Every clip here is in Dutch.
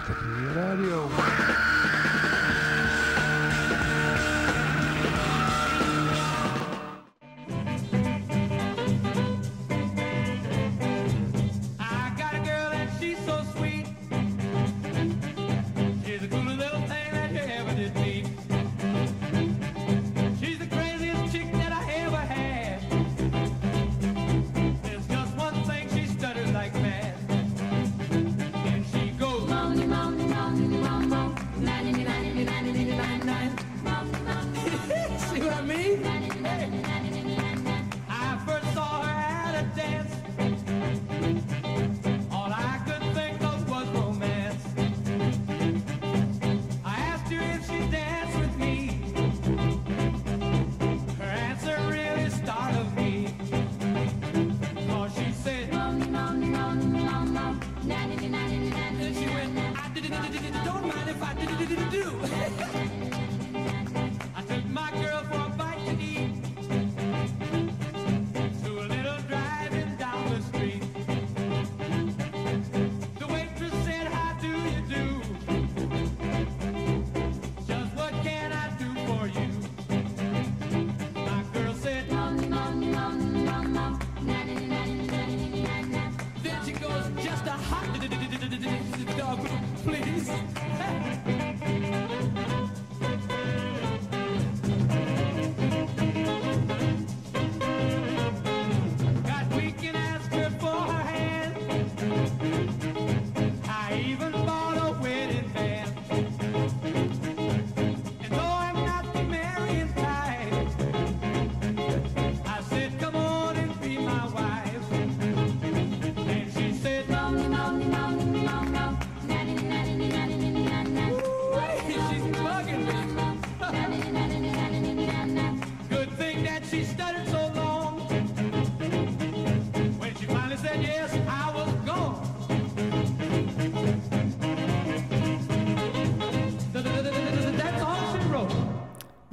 capire radio.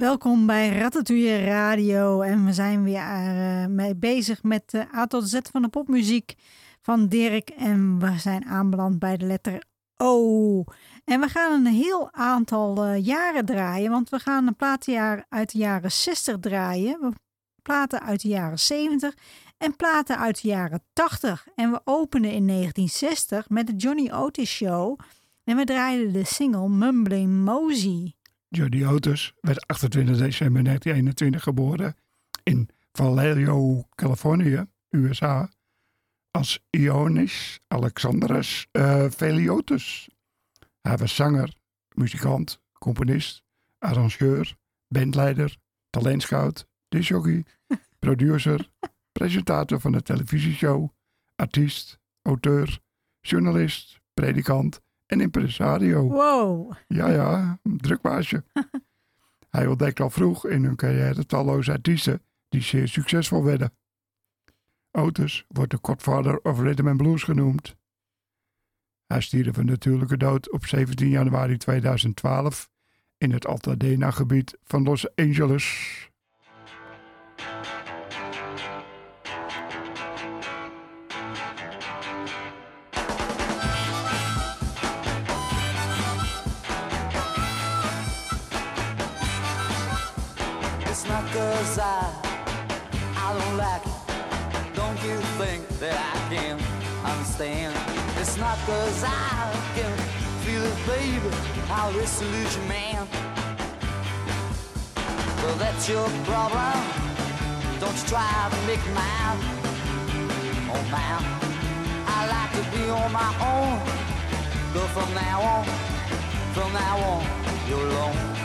Welkom bij Ratatouille Radio en we zijn weer eh, mee bezig met de A tot Z van de popmuziek van Dirk en we zijn aanbeland bij de letter O. En we gaan een heel aantal eh, jaren draaien, want we gaan een platenjaar uit de jaren 60 draaien, platen uit de jaren 70 en platen uit de jaren 80. En we openen in 1960 met de Johnny Otis Show en we draaiden de single Mumbling Mosey. Jody Otis werd 28 december 1921 geboren in Vallejo, Californië, USA, als Ionis Alexandros uh, Veliotis. Hij was zanger, muzikant, componist, arrangeur, bandleider, talentscout, disjockey, producer, presentator van de televisieshow, artiest, auteur, journalist, predikant en impresario. Wow. Ja, ja, een druk baasje. Hij ontdekte al vroeg in hun carrière talloze artiesten die zeer succesvol werden. Otis wordt de godfather of rhythm and blues genoemd. Hij stierf een natuurlijke dood op 17 januari 2012 in het Altadena-gebied van Los Angeles. Understand? It's not cause I can feel it, baby. I'll resolute you, man. Well, that's your problem. Don't you try to make mine. Oh, man. I like to be on my own. But from now on, from now on, you're alone.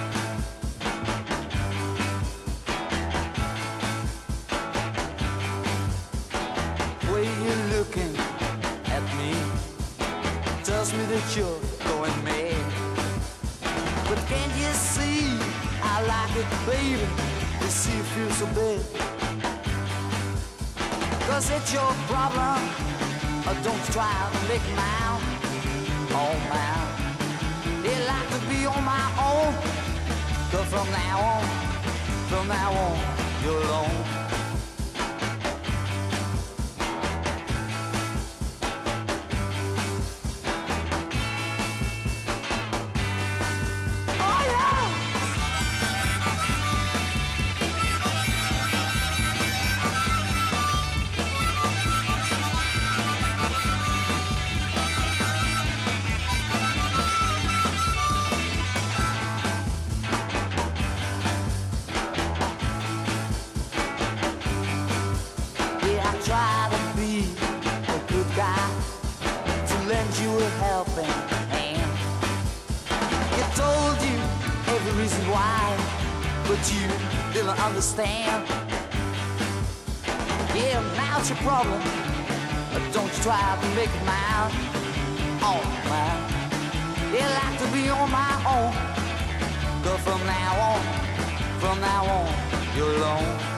Baby? You see you feel so bad. Cause it's your problem. Or don't try to make mine. Oh man. They like to be on my own. Cause from now on, from now on, you're alone. You didn't understand. Yeah, now it's your problem. But don't you try to make it mine. Oh, mine. Yeah, like to be on my own. But from now on, from now on, you're alone.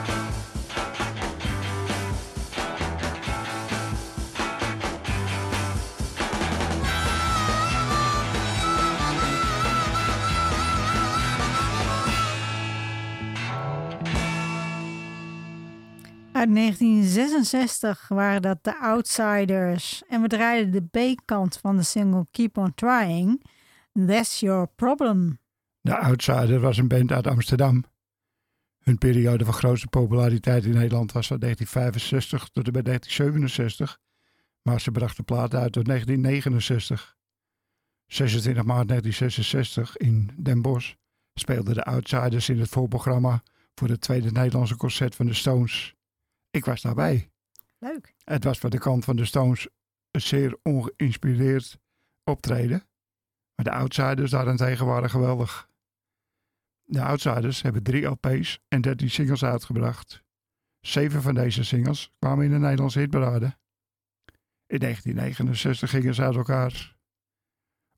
Uit 1966 waren dat de Outsiders. En we draaiden de B-kant van de single Keep On Trying. That's Your Problem. De Outsider was een band uit Amsterdam. Hun periode van grootste populariteit in Nederland was van 1965 tot en met 1967. Maar ze brachten platen uit tot 1969. 26 maart 1966 in Den Bosch speelden de Outsiders in het voorprogramma voor het tweede Nederlandse concert van de Stones. Ik was daarbij. Leuk. Het was van de kant van de Stones een zeer ongeïnspireerd optreden. Maar de Outsiders daarentegen waren geweldig. De Outsiders hebben drie LP's en 13 singles uitgebracht. Zeven van deze singles kwamen in de Nederlandse hitparade. In 1969 gingen ze uit elkaar.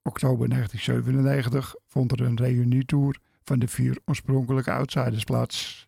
Oktober 1997 vond er een reunietour van de vier oorspronkelijke Outsiders plaats.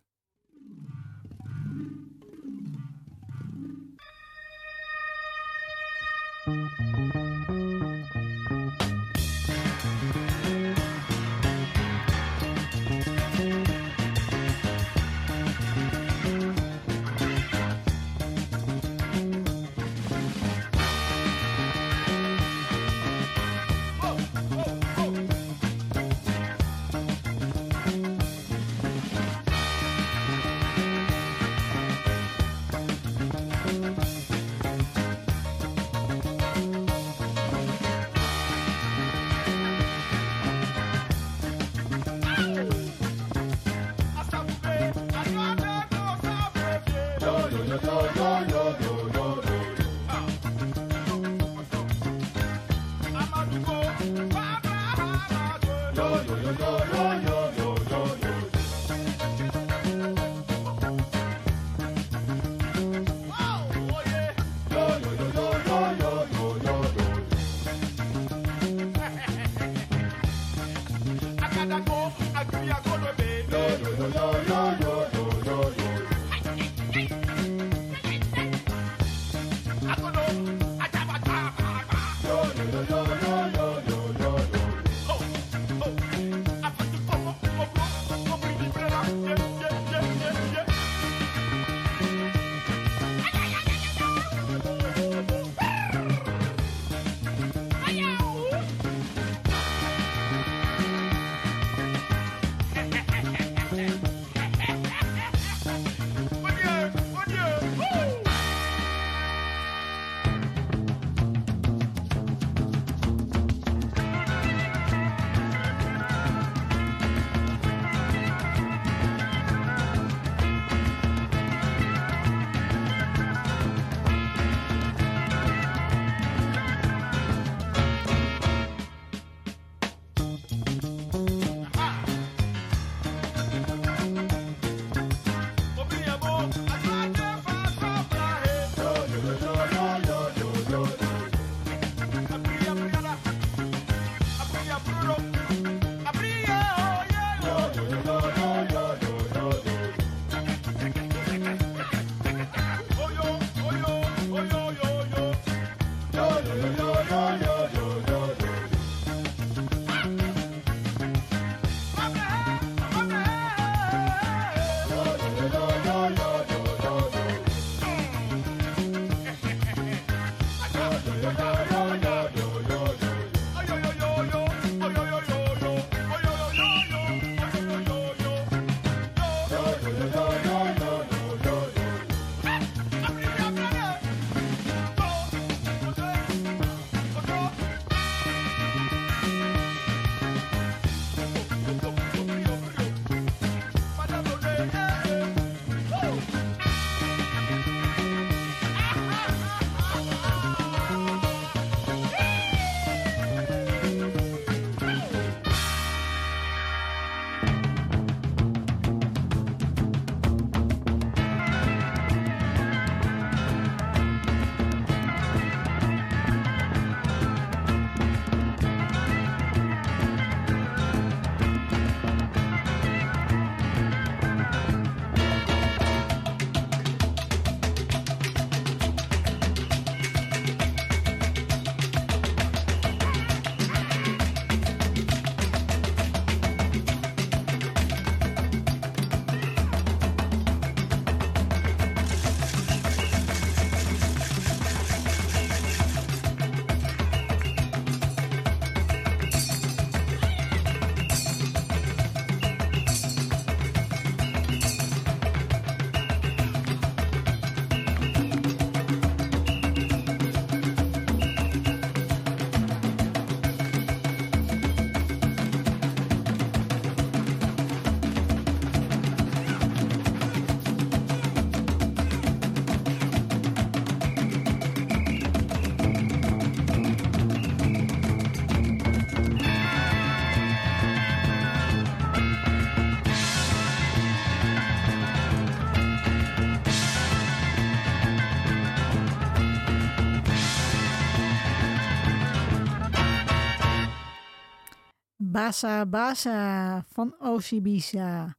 Basa Basa van Osibisa.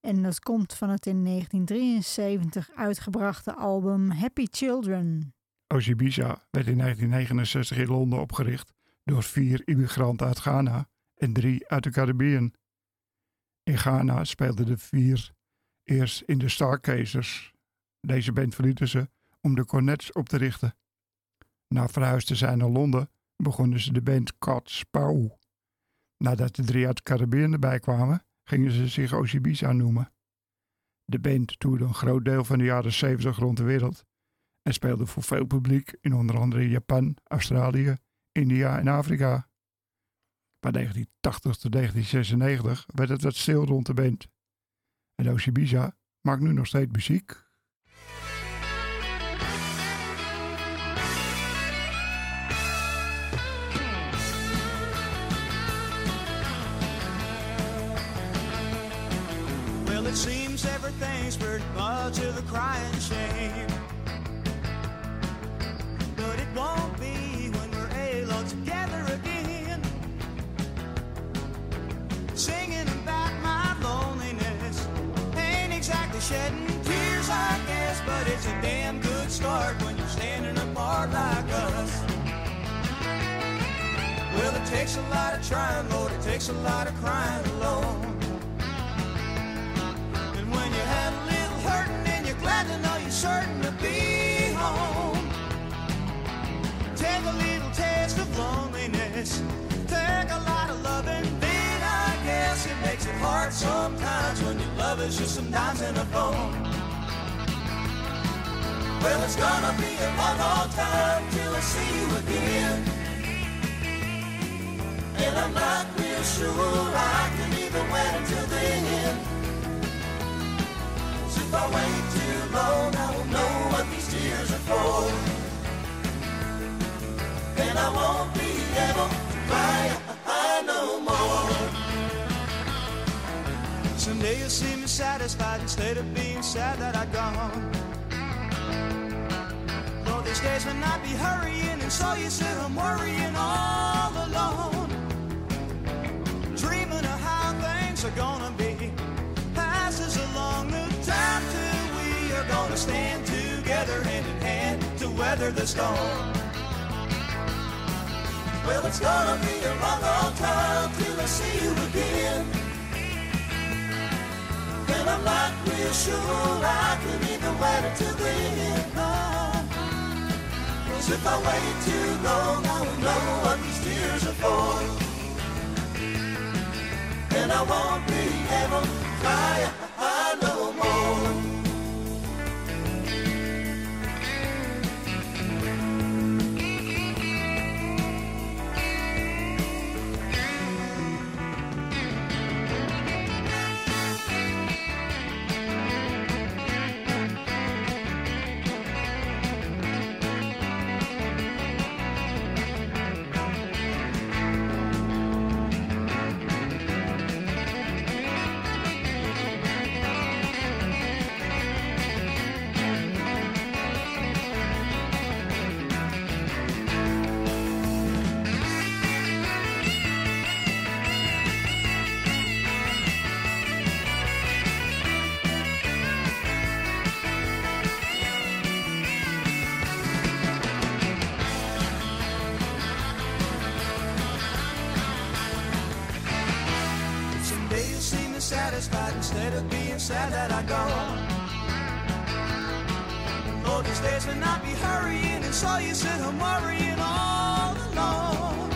En dat komt van het in 1973 uitgebrachte album Happy Children. Ozibisa werd in 1969 in Londen opgericht door vier immigranten uit Ghana en drie uit de Caribbean. In Ghana speelden de vier eerst in de Stargazers. Deze band verlieten ze om de Cornets op te richten. Na verhuisd te zijn naar Londen begonnen ze de band Cats Pau. Nadat de drie uit de erbij kwamen, gingen ze zich Ozibisa noemen. De band toerde een groot deel van de jaren 70 rond de wereld en speelde voor veel publiek in onder andere Japan, Australië, India en Afrika. Van 1980 tot 1996 werd het wat stil rond de band. En Ozibisa maakt nu nog steeds muziek. Everything's pretty much of a crying shame. But it won't be when we're all together again. Singing about my loneliness ain't exactly shedding tears, I guess, but it's a damn good start when you're standing apart like us. Well, it takes a lot of trying, Lord, it takes a lot of crying alone. Certain to be home. Take a little taste of loneliness. Take a lot of loving, then I guess it makes it hard sometimes when your love is just some dimes in a phone. Well, it's gonna be a long, long time till I see you again. And I'm not real sure I can even wait until then. 'Cause if I wait are I won't be no more. Someday you'll see me satisfied instead of being sad that I gone. Though these days when I be hurrying, and so you sit I'm worrying all alone. Dreaming of how things are gonna be. Weather the storm. Well, it's gonna be a long, long time till I see you again. And I'm not real sure I can even wait until then. No. 'Cause if I wait too long, I will know what these tears are for. And I won't be able to cry instead of being sad that I go. Lord, these days when I be hurrying and saw you sit home worrying all alone.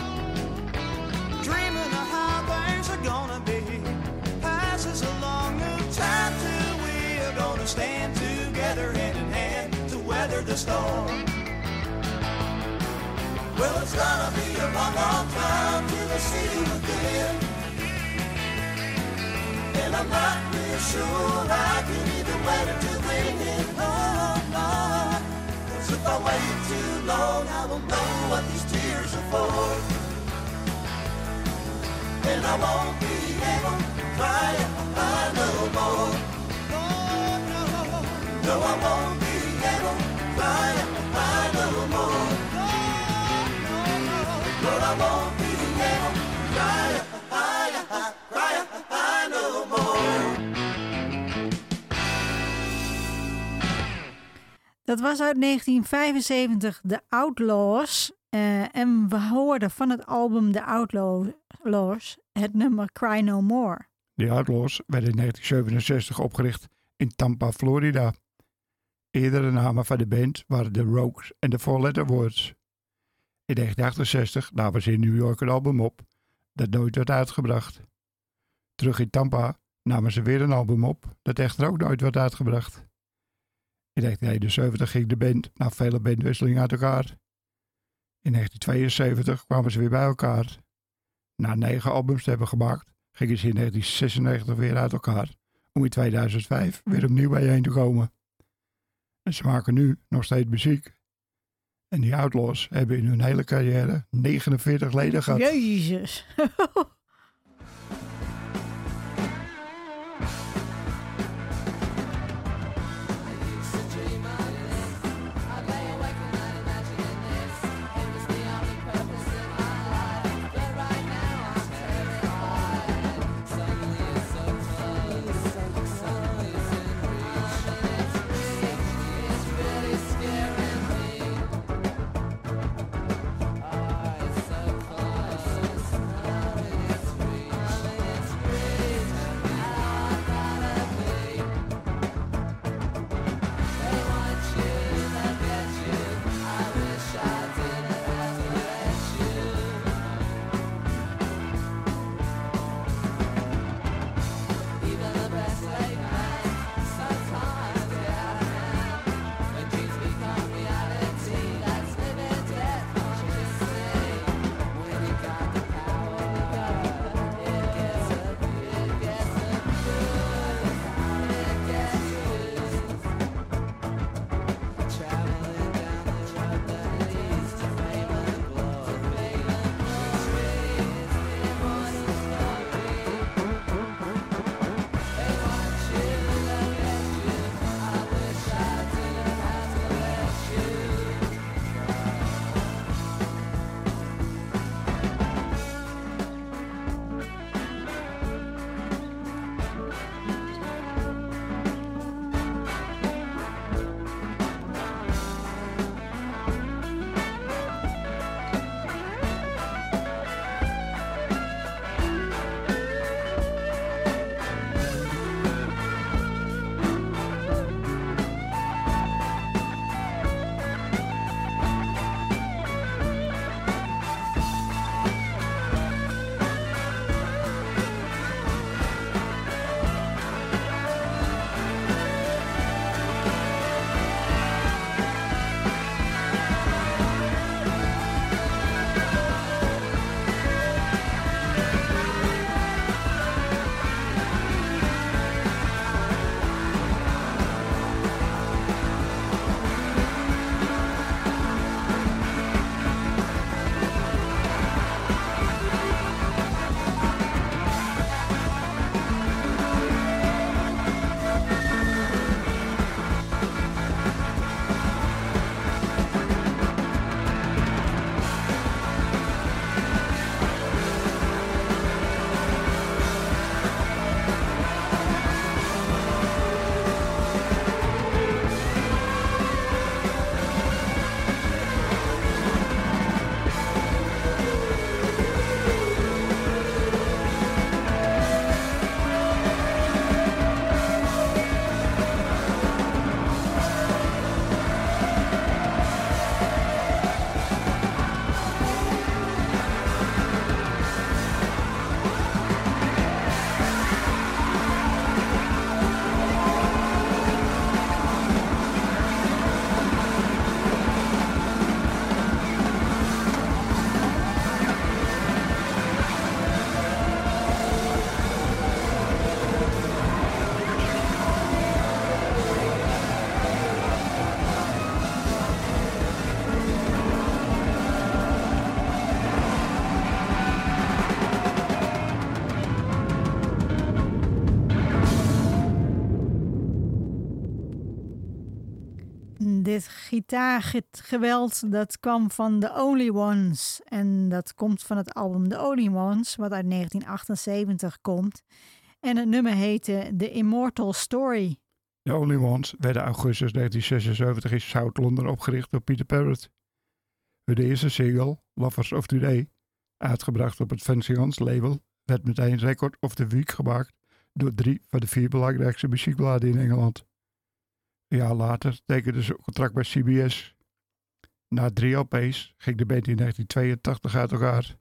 Dreaming of how things are gonna be. Passes along the time till we are gonna stand together hand in hand to weather the storm. Well, it's gonna be a long, long time till I see you again. And I'm not real sure I can even wait until then. Oh, no. 'Cause if I wait too long, I won't know what these tears are for. And I won't be able to cry I no more. No, I won't be able to cry I no more. No, no, Lord, I won't Dat was uit 1975, The Outlaws. Eh, en we hoorden van het album The Outlaws het nummer Cry No More. De Outlaws werden in 1967 opgericht in Tampa, Florida. Eerdere namen van de band waren de Rogues en de Four Letter Words. In 1968 namen ze in New York een album op dat nooit werd uitgebracht. Terug in Tampa namen ze weer een album op dat echter ook nooit werd uitgebracht. In 1971 ging de band na vele bandwisselingen uit elkaar. In 1972 kwamen ze weer bij elkaar. Na negen albums te hebben gemaakt, gingen ze in 1996 weer uit elkaar, om in 2005 weer opnieuw bijeen te komen. En ze maken nu nog steeds muziek. En die Outlaws hebben in hun hele carrière 49 leden gehad. Jezus. gitaargeweld dat kwam van The Only Ones. En dat komt van het album The Only Ones, wat uit 1978 komt. En het nummer heette The Immortal Story. De Only Ones werden augustus 1976 in South London opgericht door Peter Parrott. Hun eerste single, Lovers of Today, uitgebracht op het Fancy Hans label, werd meteen Record of the Week gemaakt door drie van de vier belangrijkste muziekbladen in Engeland. Jaar later tekende ze een contract bij CBS. Na drie LP's ging de band in 1982 uit elkaar.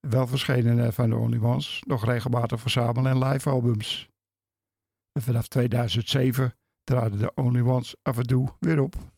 Wel verschenen er van de Only Ones nog regelmatig verzamelen en live albums. En vanaf 2007 traden de Only Ones af en toe weer op.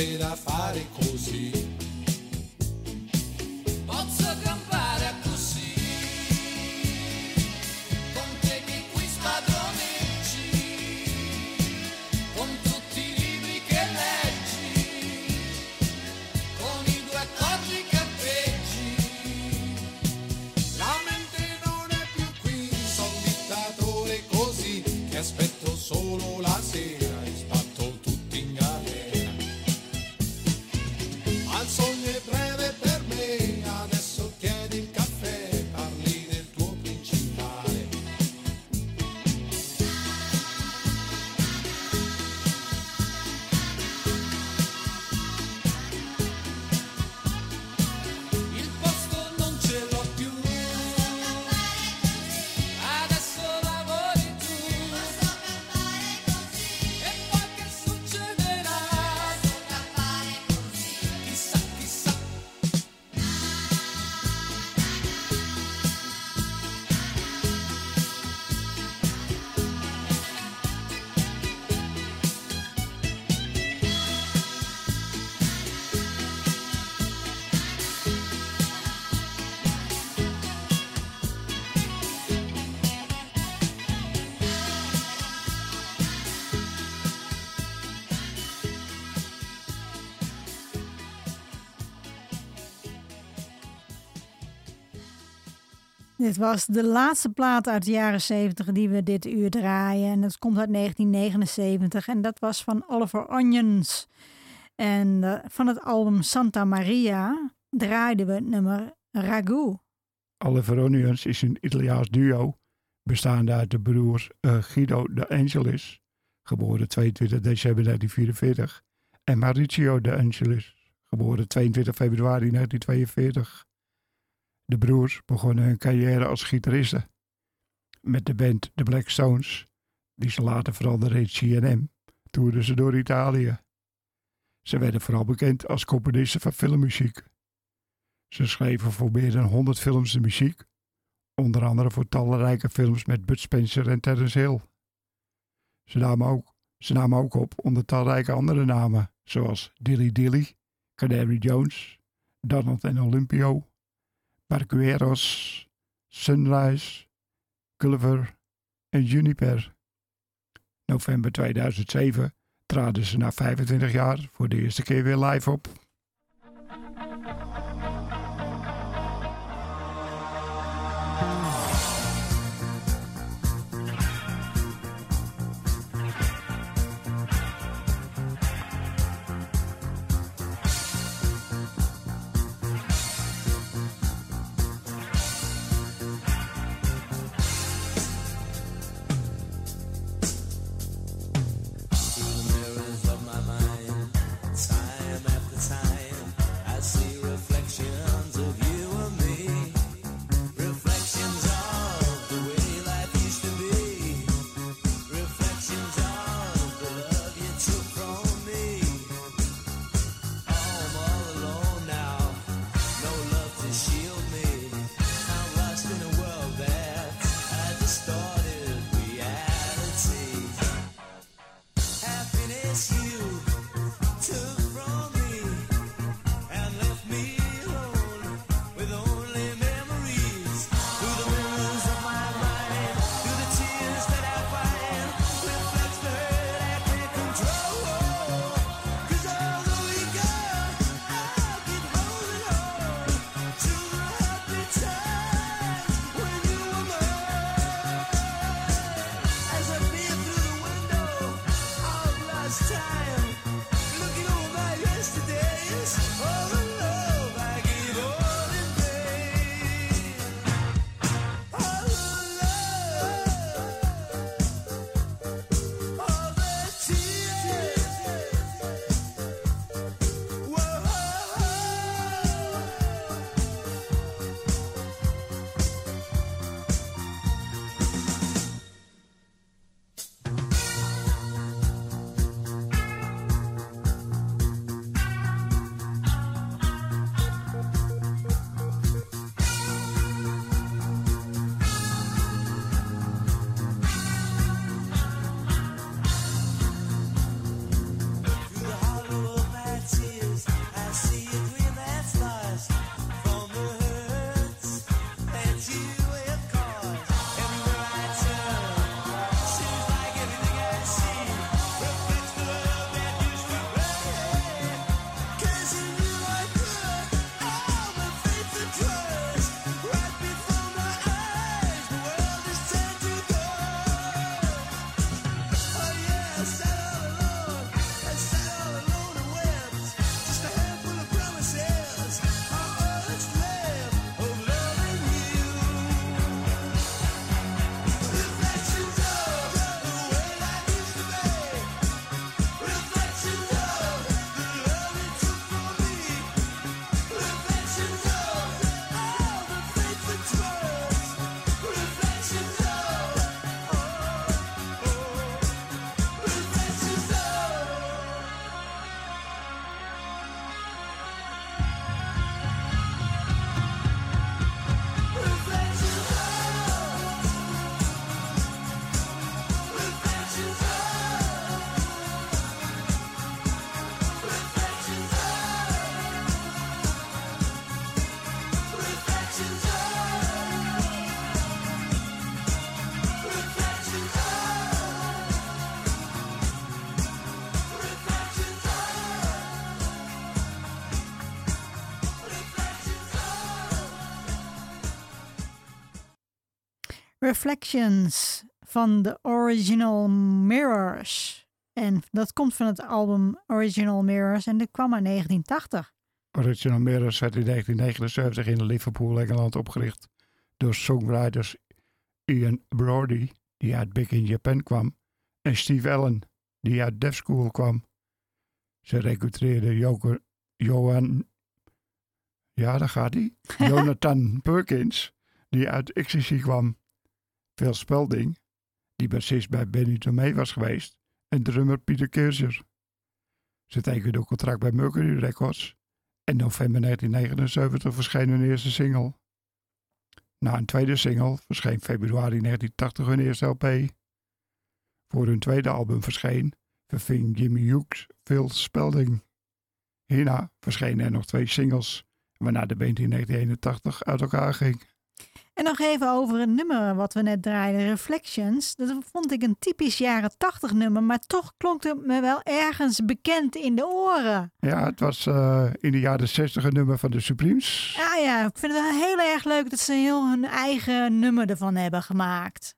feira farei com Dit was de laatste plaat uit de jaren 70 die we dit uur draaien. En dat komt uit 1979 en dat was van Oliver Onions. En eh, van het album Santa Maria draaiden we het nummer Ragu. Oliver Onions is een Italiaans duo, bestaande uit de broers eh, Guido de Angelis, geboren 22 december 1944, en Mauricio de Angelis, geboren 22 februari 1942. De broers begonnen hun carrière als gitaristen met de band The Black Stones, die ze later veranderde in CNM, toerden ze door Italië. Ze werden vooral bekend als componisten van filmmuziek. Ze schreven voor meer dan 100 films de muziek, onder andere voor talrijke films met Bud Spencer en Terence Hill. Ze namen ook, ze namen ook op onder talrijke andere namen, zoals Dilly Dilly, Canary Jones, Donald en Olympio, Barqueros, Sunrise, Culver en Juniper. November 2007 traden ze na 25 jaar voor de eerste keer weer live op. Reflections van de Original Mirrors. En dat komt van het album Original Mirrors en dat kwam in 1980. Original Mirrors werd in 1979 in Liverpool, Engeland opgericht door songwriters Ian Brody, die uit Big in Japan kwam, en Steve Allen, die uit Deaf School kwam. Ze recruteerden Johan, ja daar gaat hij, Jonathan Perkins, die uit XTC kwam. Phil Spelding, die bassist bij Benny Tomei was geweest, en drummer Pieter Keurzer. Ze tekende een contract bij Mercury Records en in november 1979 verscheen hun eerste single. Na een tweede single verscheen februari 1980 hun eerste LP. Voor hun tweede album verscheen, verving Jimmy Hughes Phil Spelding. Hierna verschenen er nog twee singles, waarna de band in 1981 uit elkaar ging. En nog even over een nummer wat we net draaiden, Reflections. Dat vond ik een typisch jaren 80 nummer, maar toch klonk het me wel ergens bekend in de oren. Ja, het was eh, in de jaren 60 een nummer van de Supremes. Ja, ja, ik vind het wel heel erg leuk dat ze heel hun eigen nummer ervan hebben gemaakt.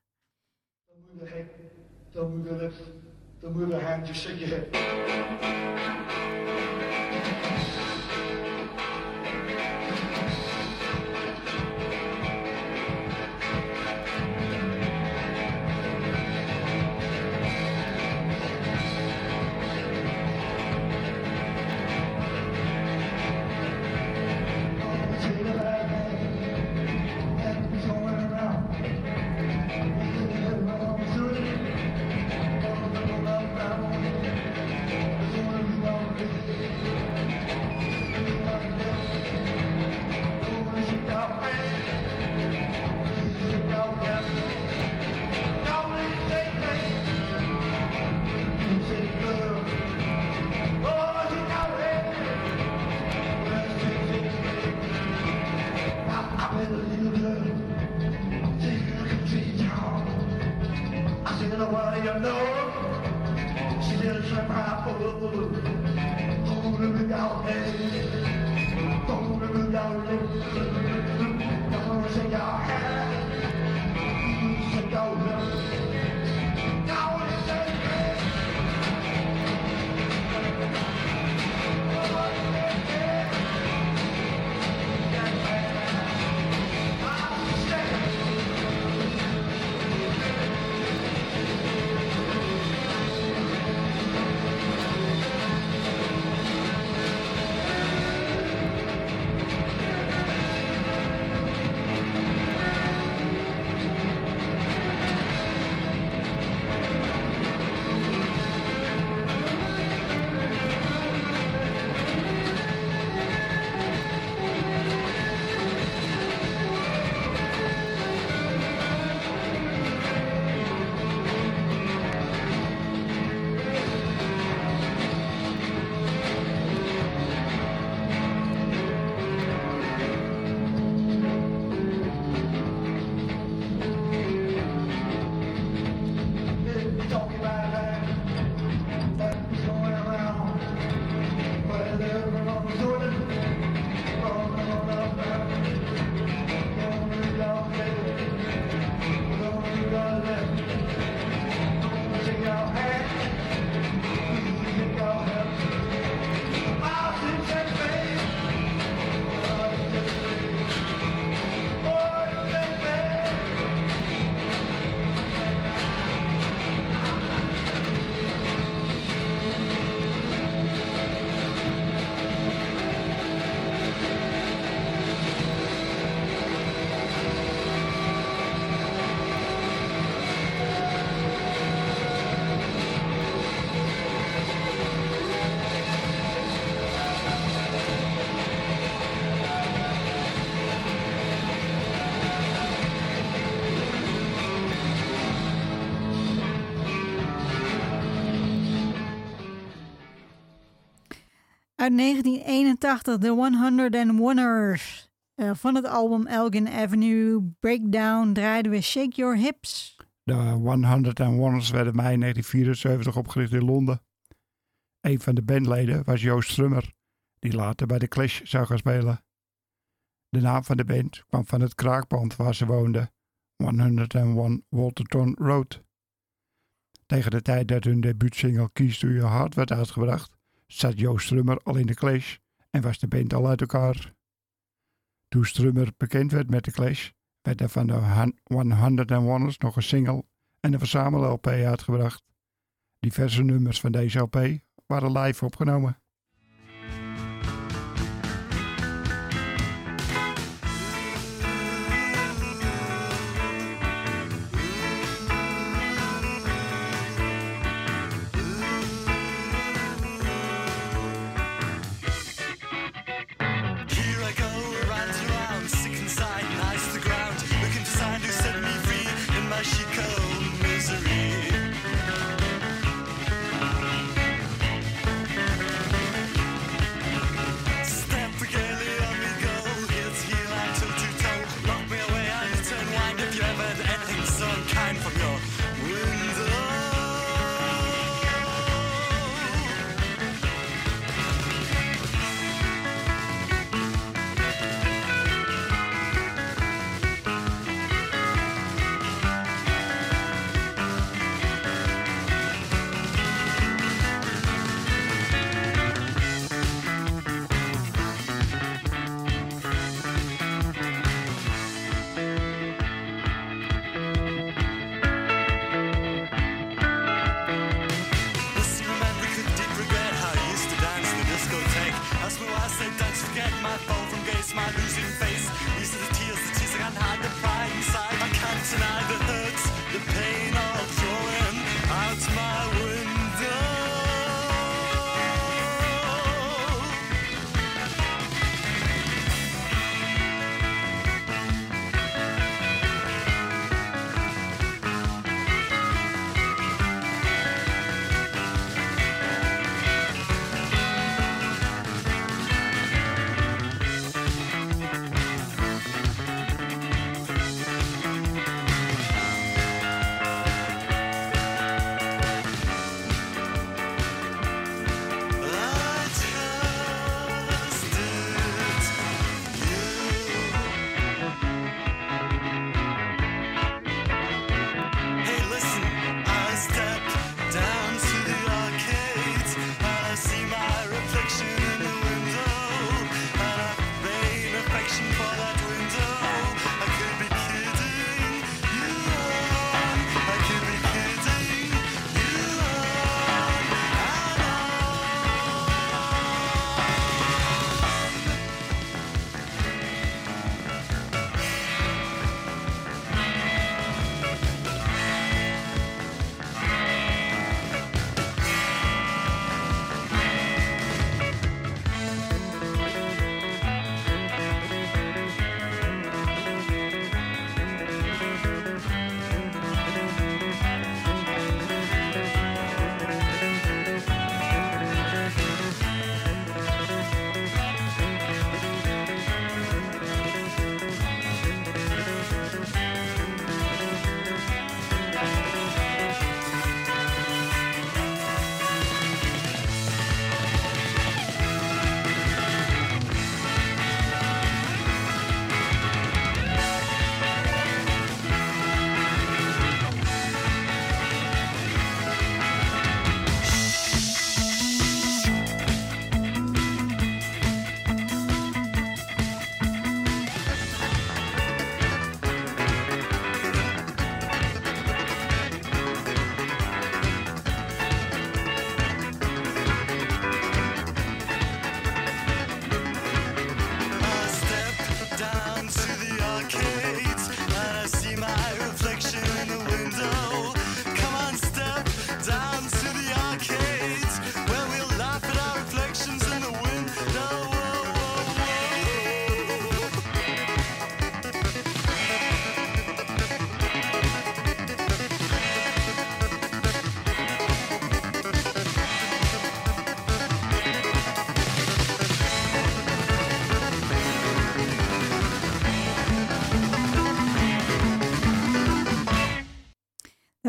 them know she didn't try my fool. Hold her without me. Hold her without head. Don't shake your head. Shake your head. Don't Uit 1981, The 101ers. Eh van het album Elgin Avenue Breakdown draaiden we Shake Your Hips. De 101ers werden mei 1974 opgericht in Londen. Een van de bandleden was Joost Strummer, die later bij de Clash zou gaan spelen. De naam van de band kwam van het kraakpand waar ze woonden, 101 Walterton Road. Tegen de tijd dat hun debuutsingle Keys to Your Heart werd uitgebracht, zat Joost Strummer al in de Clash en was de band al uit elkaar. Toen Strummer bekend werd met de Clash, werd er van de 101ers nog een single en een verzamel-LP uitgebracht. Diverse nummers van deze LP waren live opgenomen.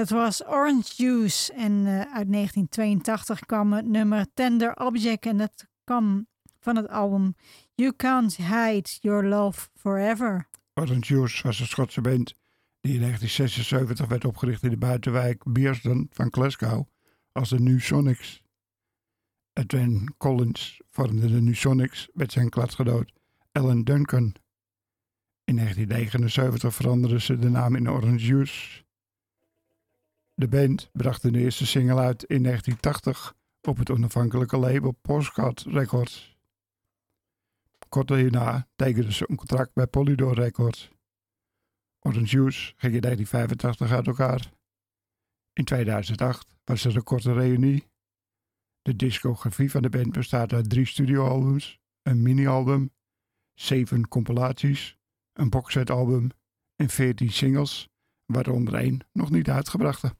Dat was Orange Juice en eh, uit 1982 kwam het nummer Tender Object en dat kwam van het album You Can't Hide Your Love Forever. Orange Juice was een Schotse band die in 1976 werd opgericht in de buitenwijk Bearsden van Glasgow als de New Sonics. Edwin Collins vormde de New Sonics met zijn kladgenoot Alan Duncan. In 1979 veranderden ze de naam in Orange Juice. De band bracht de eerste single uit in 1980 op het onafhankelijke label Postcard Records. Kort daarna tekenden ze een contract bij Polydor Records. Orange Juice ging in 1985 uit elkaar. In 2008 was er een korte reunie. De discografie van de band bestaat uit drie studioalbums, een mini-album, zeven compilaties, een boxsetalbum en veertien singles, waaronder één nog niet uitgebrachte.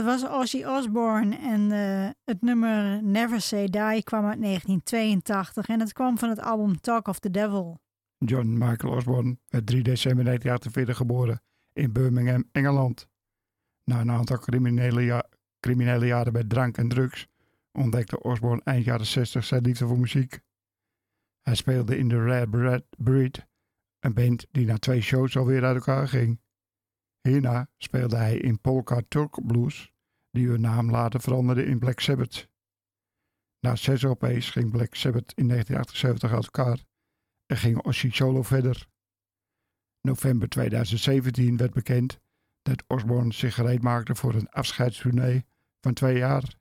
Dat was Ozzy Osbourne en eh, het nummer Never Say Die kwam uit 1982 en het kwam van het album Talk of the Devil. John Michael Osborne werd 3 december 1948 geboren in Birmingham, Engeland. Na een aantal criminele, ja- jaren bij drank en drugs ontdekte Osborne eind jaren 60 zijn liefde voor muziek. Hij speelde in de Rare Breed, een band die na twee shows alweer uit elkaar ging. Hierna speelde hij in Polka Turk Blues, die hun naam later veranderde in Black Sabbath. Na zes LP's ging Black Sabbath in 1978 uit elkaar en ging Ozzy solo verder. November 2017 werd bekend dat Osborne zich gereed maakte voor een afscheidstournee van twee jaar.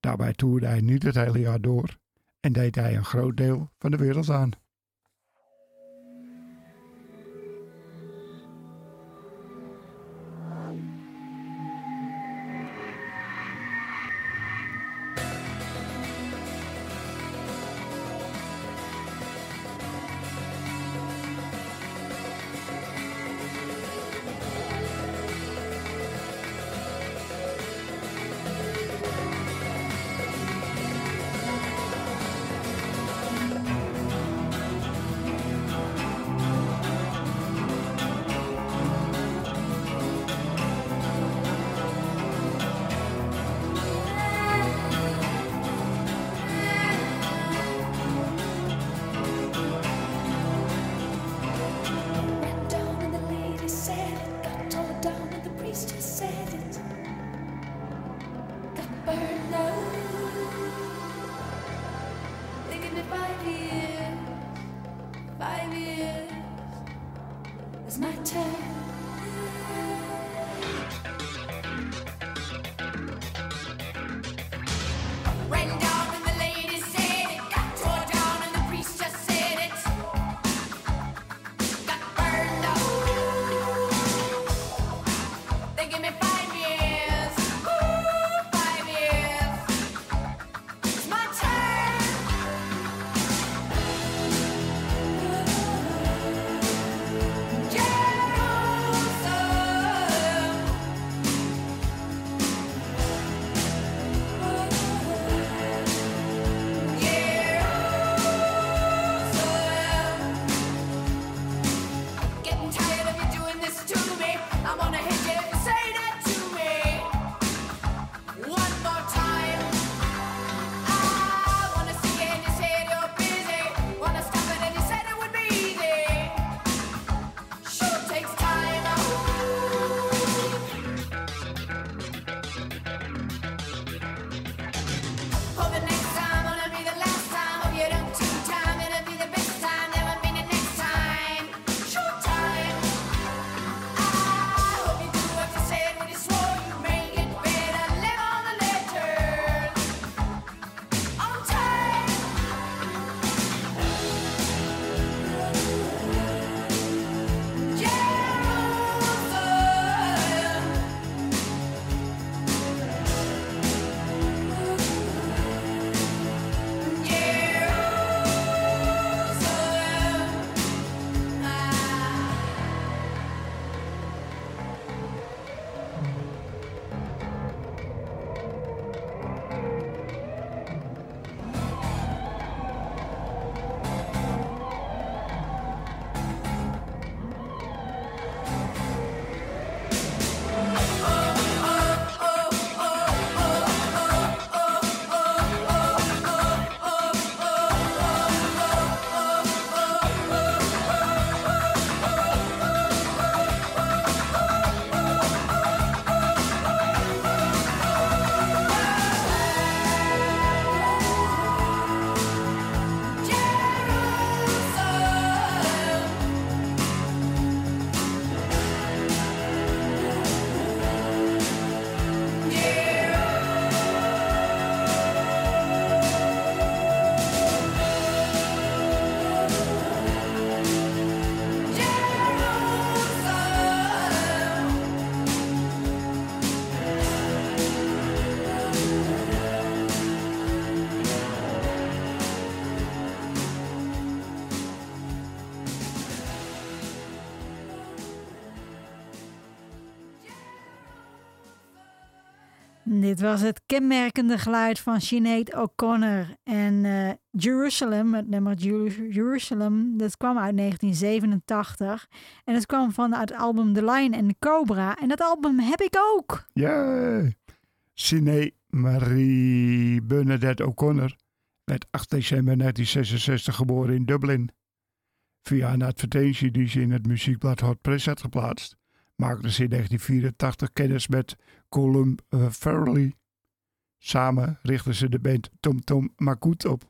Daarbij toerde hij niet het hele jaar door en deed hij een groot deel van de wereld aan. Dit was het kenmerkende geluid van Sinead O'Connor. En eh, Jerusalem, het nummer Jeru- Jerusalem, dat kwam uit 1987. En het kwam van het album The Lion and the Cobra. En dat album heb ik ook. Ja. Sine Marie Bernadette O'Connor werd 8 december 1966 geboren in Dublin. Via een advertentie die ze in het muziekblad Hot Press had geplaatst, maakte ze in 1984 kennis met Colum eh, Farrelly. Samen richtten ze de band Tom Tom Makut op.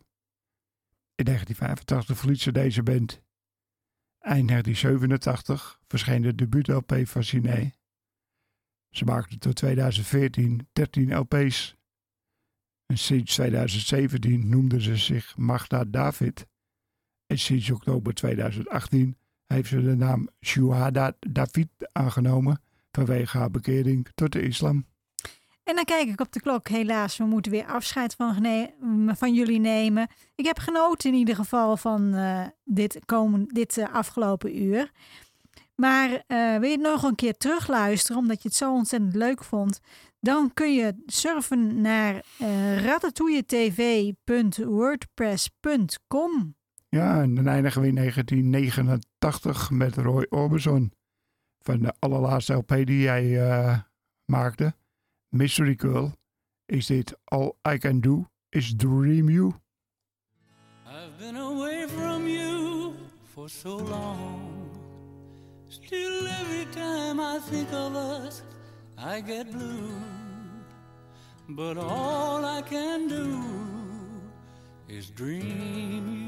In 1985 verliet ze deze band. Eind 1987 verscheen de debuut-LP van Sine. Ze maakte tot 2014 13 LP's. En sinds 2017 noemde ze zich Magda David. En sinds oktober 2018 heeft ze de naam Shuhada David aangenomen vanwege haar bekering tot de islam. En dan kijk ik op de klok. Helaas, we moeten weer afscheid van, van jullie nemen. Ik heb genoten in ieder geval van eh, dit, komen, dit eh, afgelopen uur. Maar eh, wil je het nog een keer terugluisteren, omdat je het zo ontzettend leuk vond, dan kun je surfen naar eh ratatouilletv.wordpress.com. Ja, en dan eindigen we in 1989 met Roy Orbison. Van de allerlaatste LP die jij eh, maakte, Mystery Girl, is dit All I Can Do Is Dream You. I've been away from you for so long. Still, every time I think of us, I get blue. But all I can do is dream you.